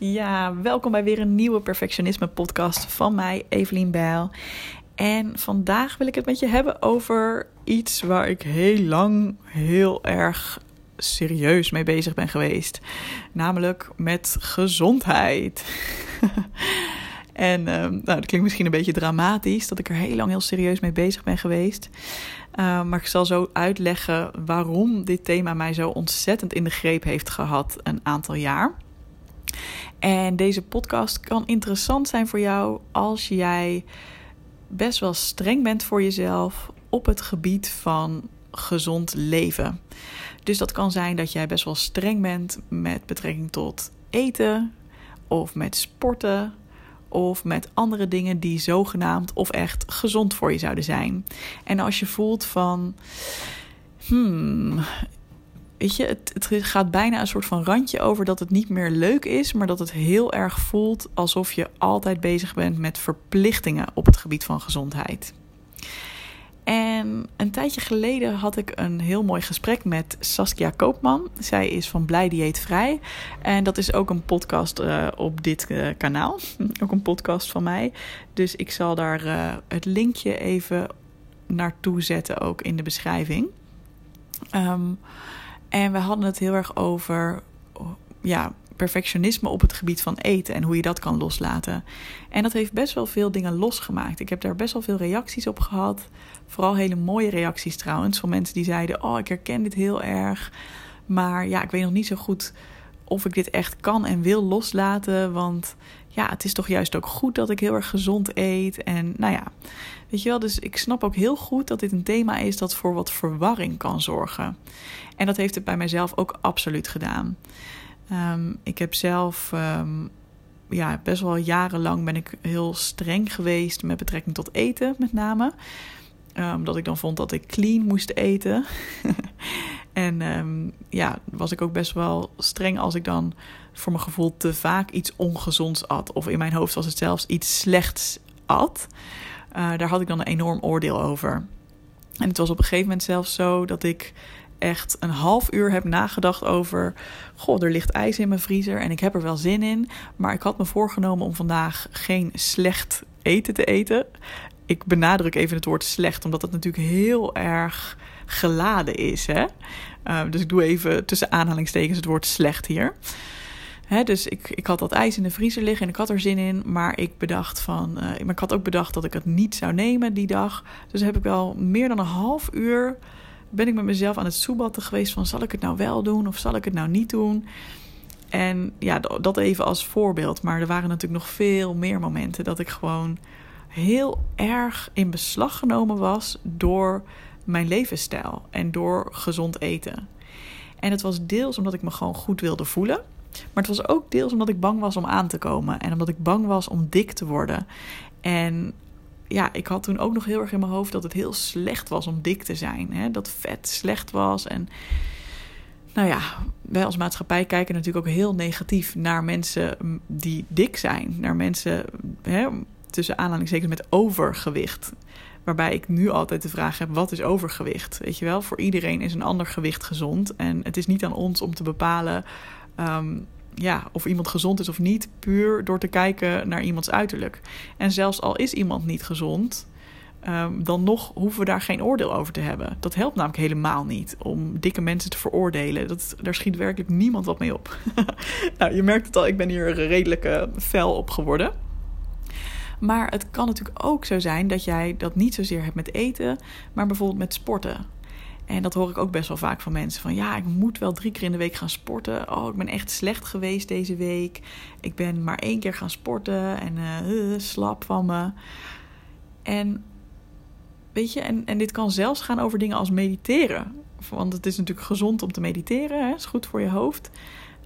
Ja, welkom bij weer een nieuwe perfectionisme podcast van mij, Evelien Bijl. En vandaag wil ik het met je hebben over iets waar ik heel lang heel erg serieus mee bezig ben geweest. Namelijk met gezondheid. en um, nou, dat klinkt misschien een beetje dramatisch dat ik er heel lang heel serieus mee bezig ben geweest. Uh, maar ik zal zo uitleggen waarom dit thema mij zo ontzettend in de greep heeft gehad een aantal jaar. En deze podcast kan interessant zijn voor jou als jij best wel streng bent voor jezelf op het gebied van gezond leven. Dus dat kan zijn dat jij best wel streng bent met betrekking tot eten of met sporten of met andere dingen die zogenaamd of echt gezond voor je zouden zijn. En als je voelt van, hmm, weet je, het, gaat bijna een soort van randje over dat het niet meer leuk is, maar dat het heel erg voelt alsof je altijd bezig bent met verplichtingen op het gebied van gezondheid. En een tijdje geleden had ik een heel mooi gesprek met Saskia Koopman. Zij is van Blij Dieet Vrij. En dat is ook een podcast uh, op dit uh, kanaal. ook een podcast van mij. Dus ik zal daar uh, het linkje even naartoe zetten, ook in de beschrijving. Um, en we hadden het heel erg over ja, perfectionisme op het gebied van eten en hoe je dat kan loslaten. En dat heeft best wel veel dingen losgemaakt. Ik heb daar best wel veel reacties op gehad. Vooral hele mooie reacties trouwens. Van mensen die zeiden: Oh, ik herken dit heel erg. Maar ja, ik weet nog niet zo goed of ik dit echt kan en wil loslaten. Want ja, het is toch juist ook goed dat ik heel erg gezond eet. En nou ja, weet je wel, dus ik snap ook heel goed dat dit een thema is dat voor wat verwarring kan zorgen. En dat heeft het bij mijzelf ook absoluut gedaan. Um, ik heb zelf, um, ja, best wel jarenlang ben ik heel streng geweest met betrekking tot eten, met name. Um, dat ik dan vond dat ik clean moest eten. en ja, was ik ook best wel streng als ik dan voor mijn gevoel te vaak iets ongezonds at. Of in mijn hoofd was het zelfs iets slechts at. Uh, daar had ik dan een enorm oordeel over. En het was op een gegeven moment zelfs zo dat ik echt een half uur heb nagedacht over. Goh, er ligt ijs in mijn vriezer en ik heb er wel zin in. Maar ik had me voorgenomen om vandaag geen slecht eten te eten. Ik benadruk even het woord slecht, omdat het natuurlijk heel erg geladen is. Hè? Uh, dus ik doe even tussen aanhalingstekens het woord slecht hier. Dus ik, ik had dat ijs in de vriezer liggen en ik had er zin in. Maar ik bedacht van. Uh, maar ik had ook bedacht dat ik het niet zou nemen die dag. Dus heb ik wel meer dan een half uur ben ik met mezelf aan het soebatten geweest van zal ik het nou wel doen of zal ik het nou niet doen? En ja, dat even als voorbeeld. Maar er waren natuurlijk nog veel meer momenten dat ik gewoon heel erg in beslag genomen was door mijn levensstijl en door gezond eten. En het was deels omdat ik me gewoon goed wilde voelen. Maar het was ook deels omdat ik bang was om aan te komen. En omdat ik bang was om dik te worden. En ja, ik had toen ook nog heel erg in mijn hoofd dat het heel slecht was om dik te zijn. Hè? Dat vet slecht was. En nou ja, wij als maatschappij kijken natuurlijk ook heel negatief naar mensen die dik zijn. Naar mensen hè, tussen aanhalingstekens met overgewicht. Waarbij ik nu altijd de vraag heb: wat is overgewicht? Weet je wel, voor iedereen is een ander gewicht gezond. En het is niet aan ons om te bepalen. Um, ja, of iemand gezond is of niet, puur door te kijken naar iemands uiterlijk. En zelfs al is iemand niet gezond, um, dan nog hoeven we daar geen oordeel over te hebben. Dat helpt namelijk helemaal niet om dikke mensen te veroordelen. Dat, daar schiet werkelijk niemand wat mee op. nou, je merkt het al, ik ben hier redelijk uh, fel op geworden. Maar het kan natuurlijk ook zo zijn dat jij dat niet zozeer hebt met eten, maar bijvoorbeeld met sporten. En dat hoor ik ook best wel vaak van mensen. Van ja, ik moet wel drie keer in de week gaan sporten. Oh, ik ben echt slecht geweest deze week. Ik ben maar één keer gaan sporten en uh, slap van me. En weet je, en, en dit kan zelfs gaan over dingen als mediteren. Want het is natuurlijk gezond om te mediteren. Hè? is goed voor je hoofd.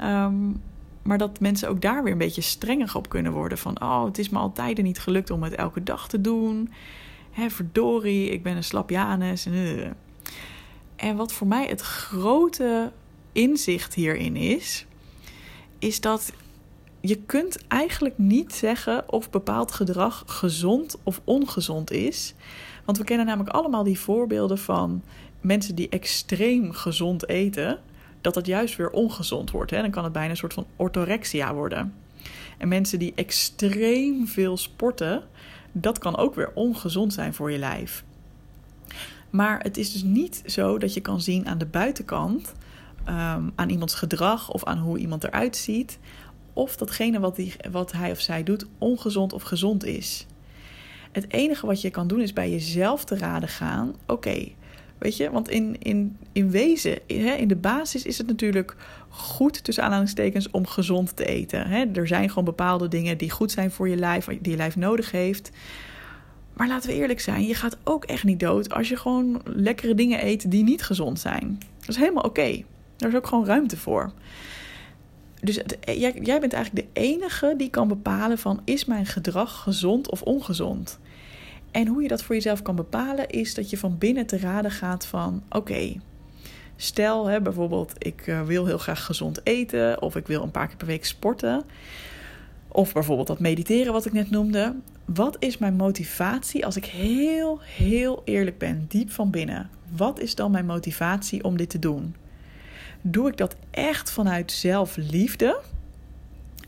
Um, maar dat mensen ook daar weer een beetje strenger op kunnen worden. Van, oh, het is me altijd niet gelukt om het elke dag te doen. Hè, verdorie, ik ben een slapjanus. En, uh. En wat voor mij het grote inzicht hierin is, is dat je kunt eigenlijk niet zeggen of bepaald gedrag gezond of ongezond is. Want we kennen namelijk allemaal die voorbeelden van mensen die extreem gezond eten, dat het juist weer ongezond wordt. Hè? Dan kan het bijna een soort van orthorexia worden. En mensen die extreem veel sporten, dat kan ook weer ongezond zijn voor je lijf. Maar het is dus niet zo dat je kan zien aan de buitenkant, um, aan iemands gedrag of aan hoe iemand eruit ziet, of datgene wat, die, wat hij of zij doet ongezond of gezond is. Het enige wat je kan doen is bij jezelf te raden gaan: oké, weet je, want in, in, in wezen, in, in de basis is het natuurlijk goed tussen aanhalingstekens om gezond te eten. Hè? Er zijn gewoon bepaalde dingen die goed zijn voor je lijf, die je lijf nodig heeft. Maar laten we eerlijk zijn, je gaat ook echt niet dood als je gewoon lekkere dingen eet die niet gezond zijn. Dat is helemaal oké. Okay. Daar is ook gewoon ruimte voor. Dus jij, jij bent eigenlijk de enige die kan bepalen van is mijn gedrag gezond of ongezond. En hoe je dat voor jezelf kan bepalen is dat je van binnen te raden gaat van oké, stel hè, bijvoorbeeld ik uh, wil heel graag gezond eten of ik wil een paar keer per week sporten. Of bijvoorbeeld dat mediteren wat ik net noemde. Wat is mijn motivatie als ik heel, heel eerlijk ben, diep van binnen? Wat is dan mijn motivatie om dit te doen? Doe ik dat echt vanuit zelfliefde?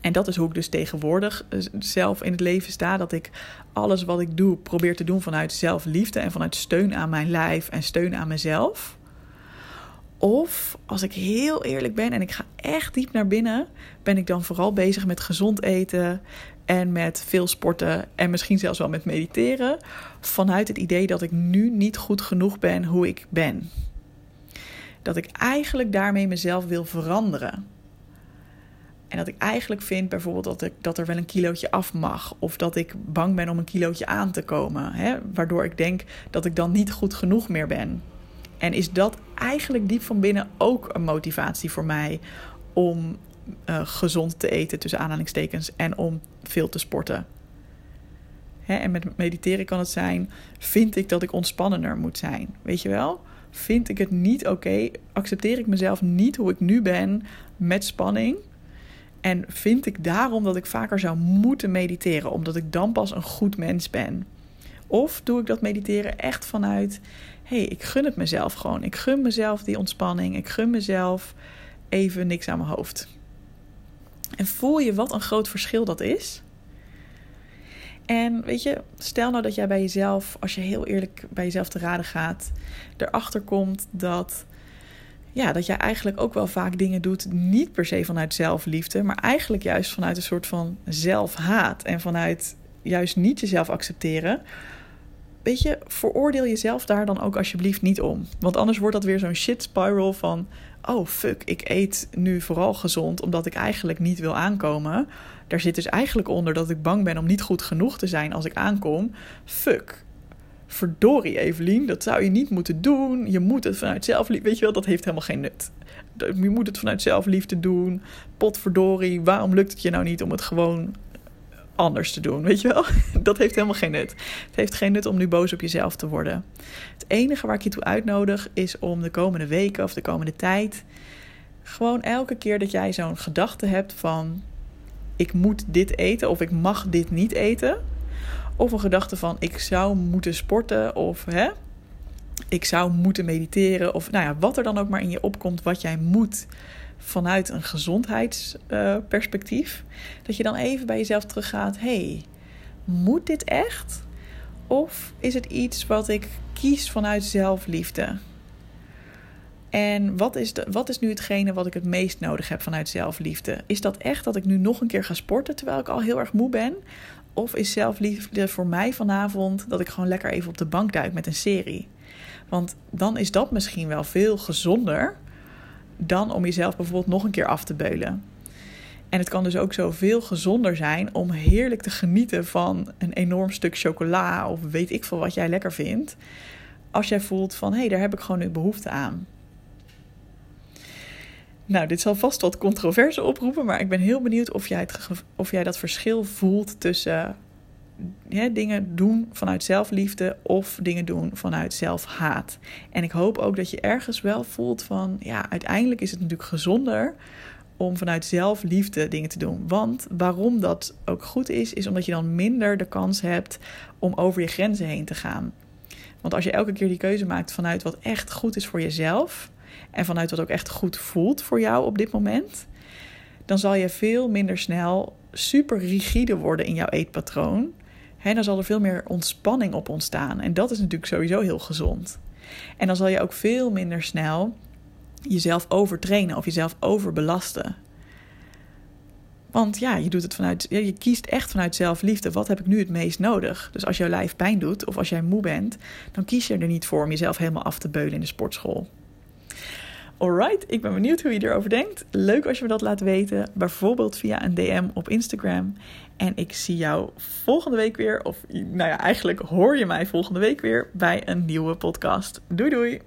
En dat is hoe ik dus tegenwoordig eh, zelf in het leven sta. Dat ik alles wat ik doe probeer te doen vanuit zelfliefde en vanuit steun aan mijn lijf en steun aan mezelf. Of als ik heel eerlijk ben en ik ga echt diep naar binnen, ben ik dan vooral bezig met gezond eten en met veel sporten en misschien zelfs wel met mediteren. Vanuit het idee dat ik nu niet goed genoeg ben hoe ik ben. Dat ik eigenlijk daarmee mezelf wil veranderen. En dat ik eigenlijk vind bijvoorbeeld dat, ik, dat er wel een kilootje af mag. Of dat ik bang ben om een kilootje aan te komen. Hè? Waardoor ik denk dat ik dan niet goed genoeg meer ben. En is dat eigenlijk diep van binnen ook een motivatie voor mij om uh, gezond te eten, tussen aanhalingstekens, en om veel te sporten? Hè? En met mediteren kan het zijn: vind ik dat ik ontspannender moet zijn? Weet je wel? Vind ik het niet oké? Accepteer ik mezelf niet hoe ik nu ben met spanning? En vind ik daarom dat ik vaker zou moeten mediteren, omdat ik dan pas een goed mens ben? Of doe ik dat mediteren echt vanuit: hé, hey, ik gun het mezelf gewoon. Ik gun mezelf die ontspanning. Ik gun mezelf even niks aan mijn hoofd. En voel je wat een groot verschil dat is? En weet je, stel nou dat jij bij jezelf, als je heel eerlijk bij jezelf te raden gaat, erachter komt dat ja, dat jij eigenlijk ook wel vaak dingen doet, niet per se vanuit zelfliefde, maar eigenlijk juist vanuit een soort van zelfhaat en vanuit juist niet jezelf accepteren. Weet je, veroordeel jezelf daar dan ook alsjeblieft niet om. Want anders wordt dat weer zo'n shit spiral van: oh fuck, ik eet nu vooral gezond omdat ik eigenlijk niet wil aankomen. Daar zit dus eigenlijk onder dat ik bang ben om niet goed genoeg te zijn als ik aankom. Fuck, verdorie Evelien, dat zou je niet moeten doen. Je moet het vanuit zelfliefde, weet je wel, dat heeft helemaal geen nut. Je moet het vanuit zelfliefde doen. Potverdorie, waarom lukt het je nou niet om het gewoon anders te doen, weet je wel? Dat heeft helemaal geen nut. Het heeft geen nut om nu boos op jezelf te worden. Het enige waar ik je toe uitnodig is om de komende weken of de komende tijd gewoon elke keer dat jij zo'n gedachte hebt van ik moet dit eten of ik mag dit niet eten, of een gedachte van ik zou moeten sporten of hè, ik zou moeten mediteren. Of nou ja, wat er dan ook maar in je opkomt wat jij moet vanuit een gezondheidsperspectief. dat je dan even bij jezelf teruggaat. hey, moet dit echt? Of is het iets wat ik kies vanuit zelfliefde? En wat is, de, wat is nu hetgene wat ik het meest nodig heb vanuit zelfliefde? Is dat echt dat ik nu nog een keer ga sporten terwijl ik al heel erg moe ben? Of is zelfliefde voor mij vanavond dat ik gewoon lekker even op de bank duik met een serie? Want dan is dat misschien wel veel gezonder dan om jezelf bijvoorbeeld nog een keer af te beulen. En het kan dus ook zo veel gezonder zijn om heerlijk te genieten van een enorm stuk chocola of weet ik veel wat jij lekker vindt. Als jij voelt van hé, hey, daar heb ik gewoon nu behoefte aan. Nou, dit zal vast wat controverse oproepen, maar ik ben heel benieuwd of jij, het, of jij dat verschil voelt tussen dingen doen vanuit zelfliefde of dingen doen vanuit zelfhaat. En ik hoop ook dat je ergens wel voelt van, ja, uiteindelijk is het natuurlijk gezonder om vanuit zelfliefde dingen te doen. Want waarom dat ook goed is, is omdat je dan minder de kans hebt om over je grenzen heen te gaan. Want als je elke keer die keuze maakt vanuit wat echt goed is voor jezelf, en vanuit wat ook echt goed voelt voor jou op dit moment, dan zal je veel minder snel super rigide worden in jouw eetpatroon. Dan zal er veel meer ontspanning op ontstaan. En dat is natuurlijk sowieso heel gezond. En dan zal je ook veel minder snel jezelf overtrainen of jezelf overbelasten. Want ja, je doet het vanuit, je kiest echt vanuit zelfliefde. Wat heb ik nu het meest nodig? Dus als jouw lijf pijn doet of als jij moe bent, dan kies je er niet voor om jezelf helemaal af te beulen in de sportschool. Alright, ik ben benieuwd hoe je erover denkt. Leuk als je me dat laat weten, bijvoorbeeld via een DM op Instagram. En ik zie jou volgende week weer, of nou ja, eigenlijk hoor je mij volgende week weer bij een nieuwe podcast. Doei doei!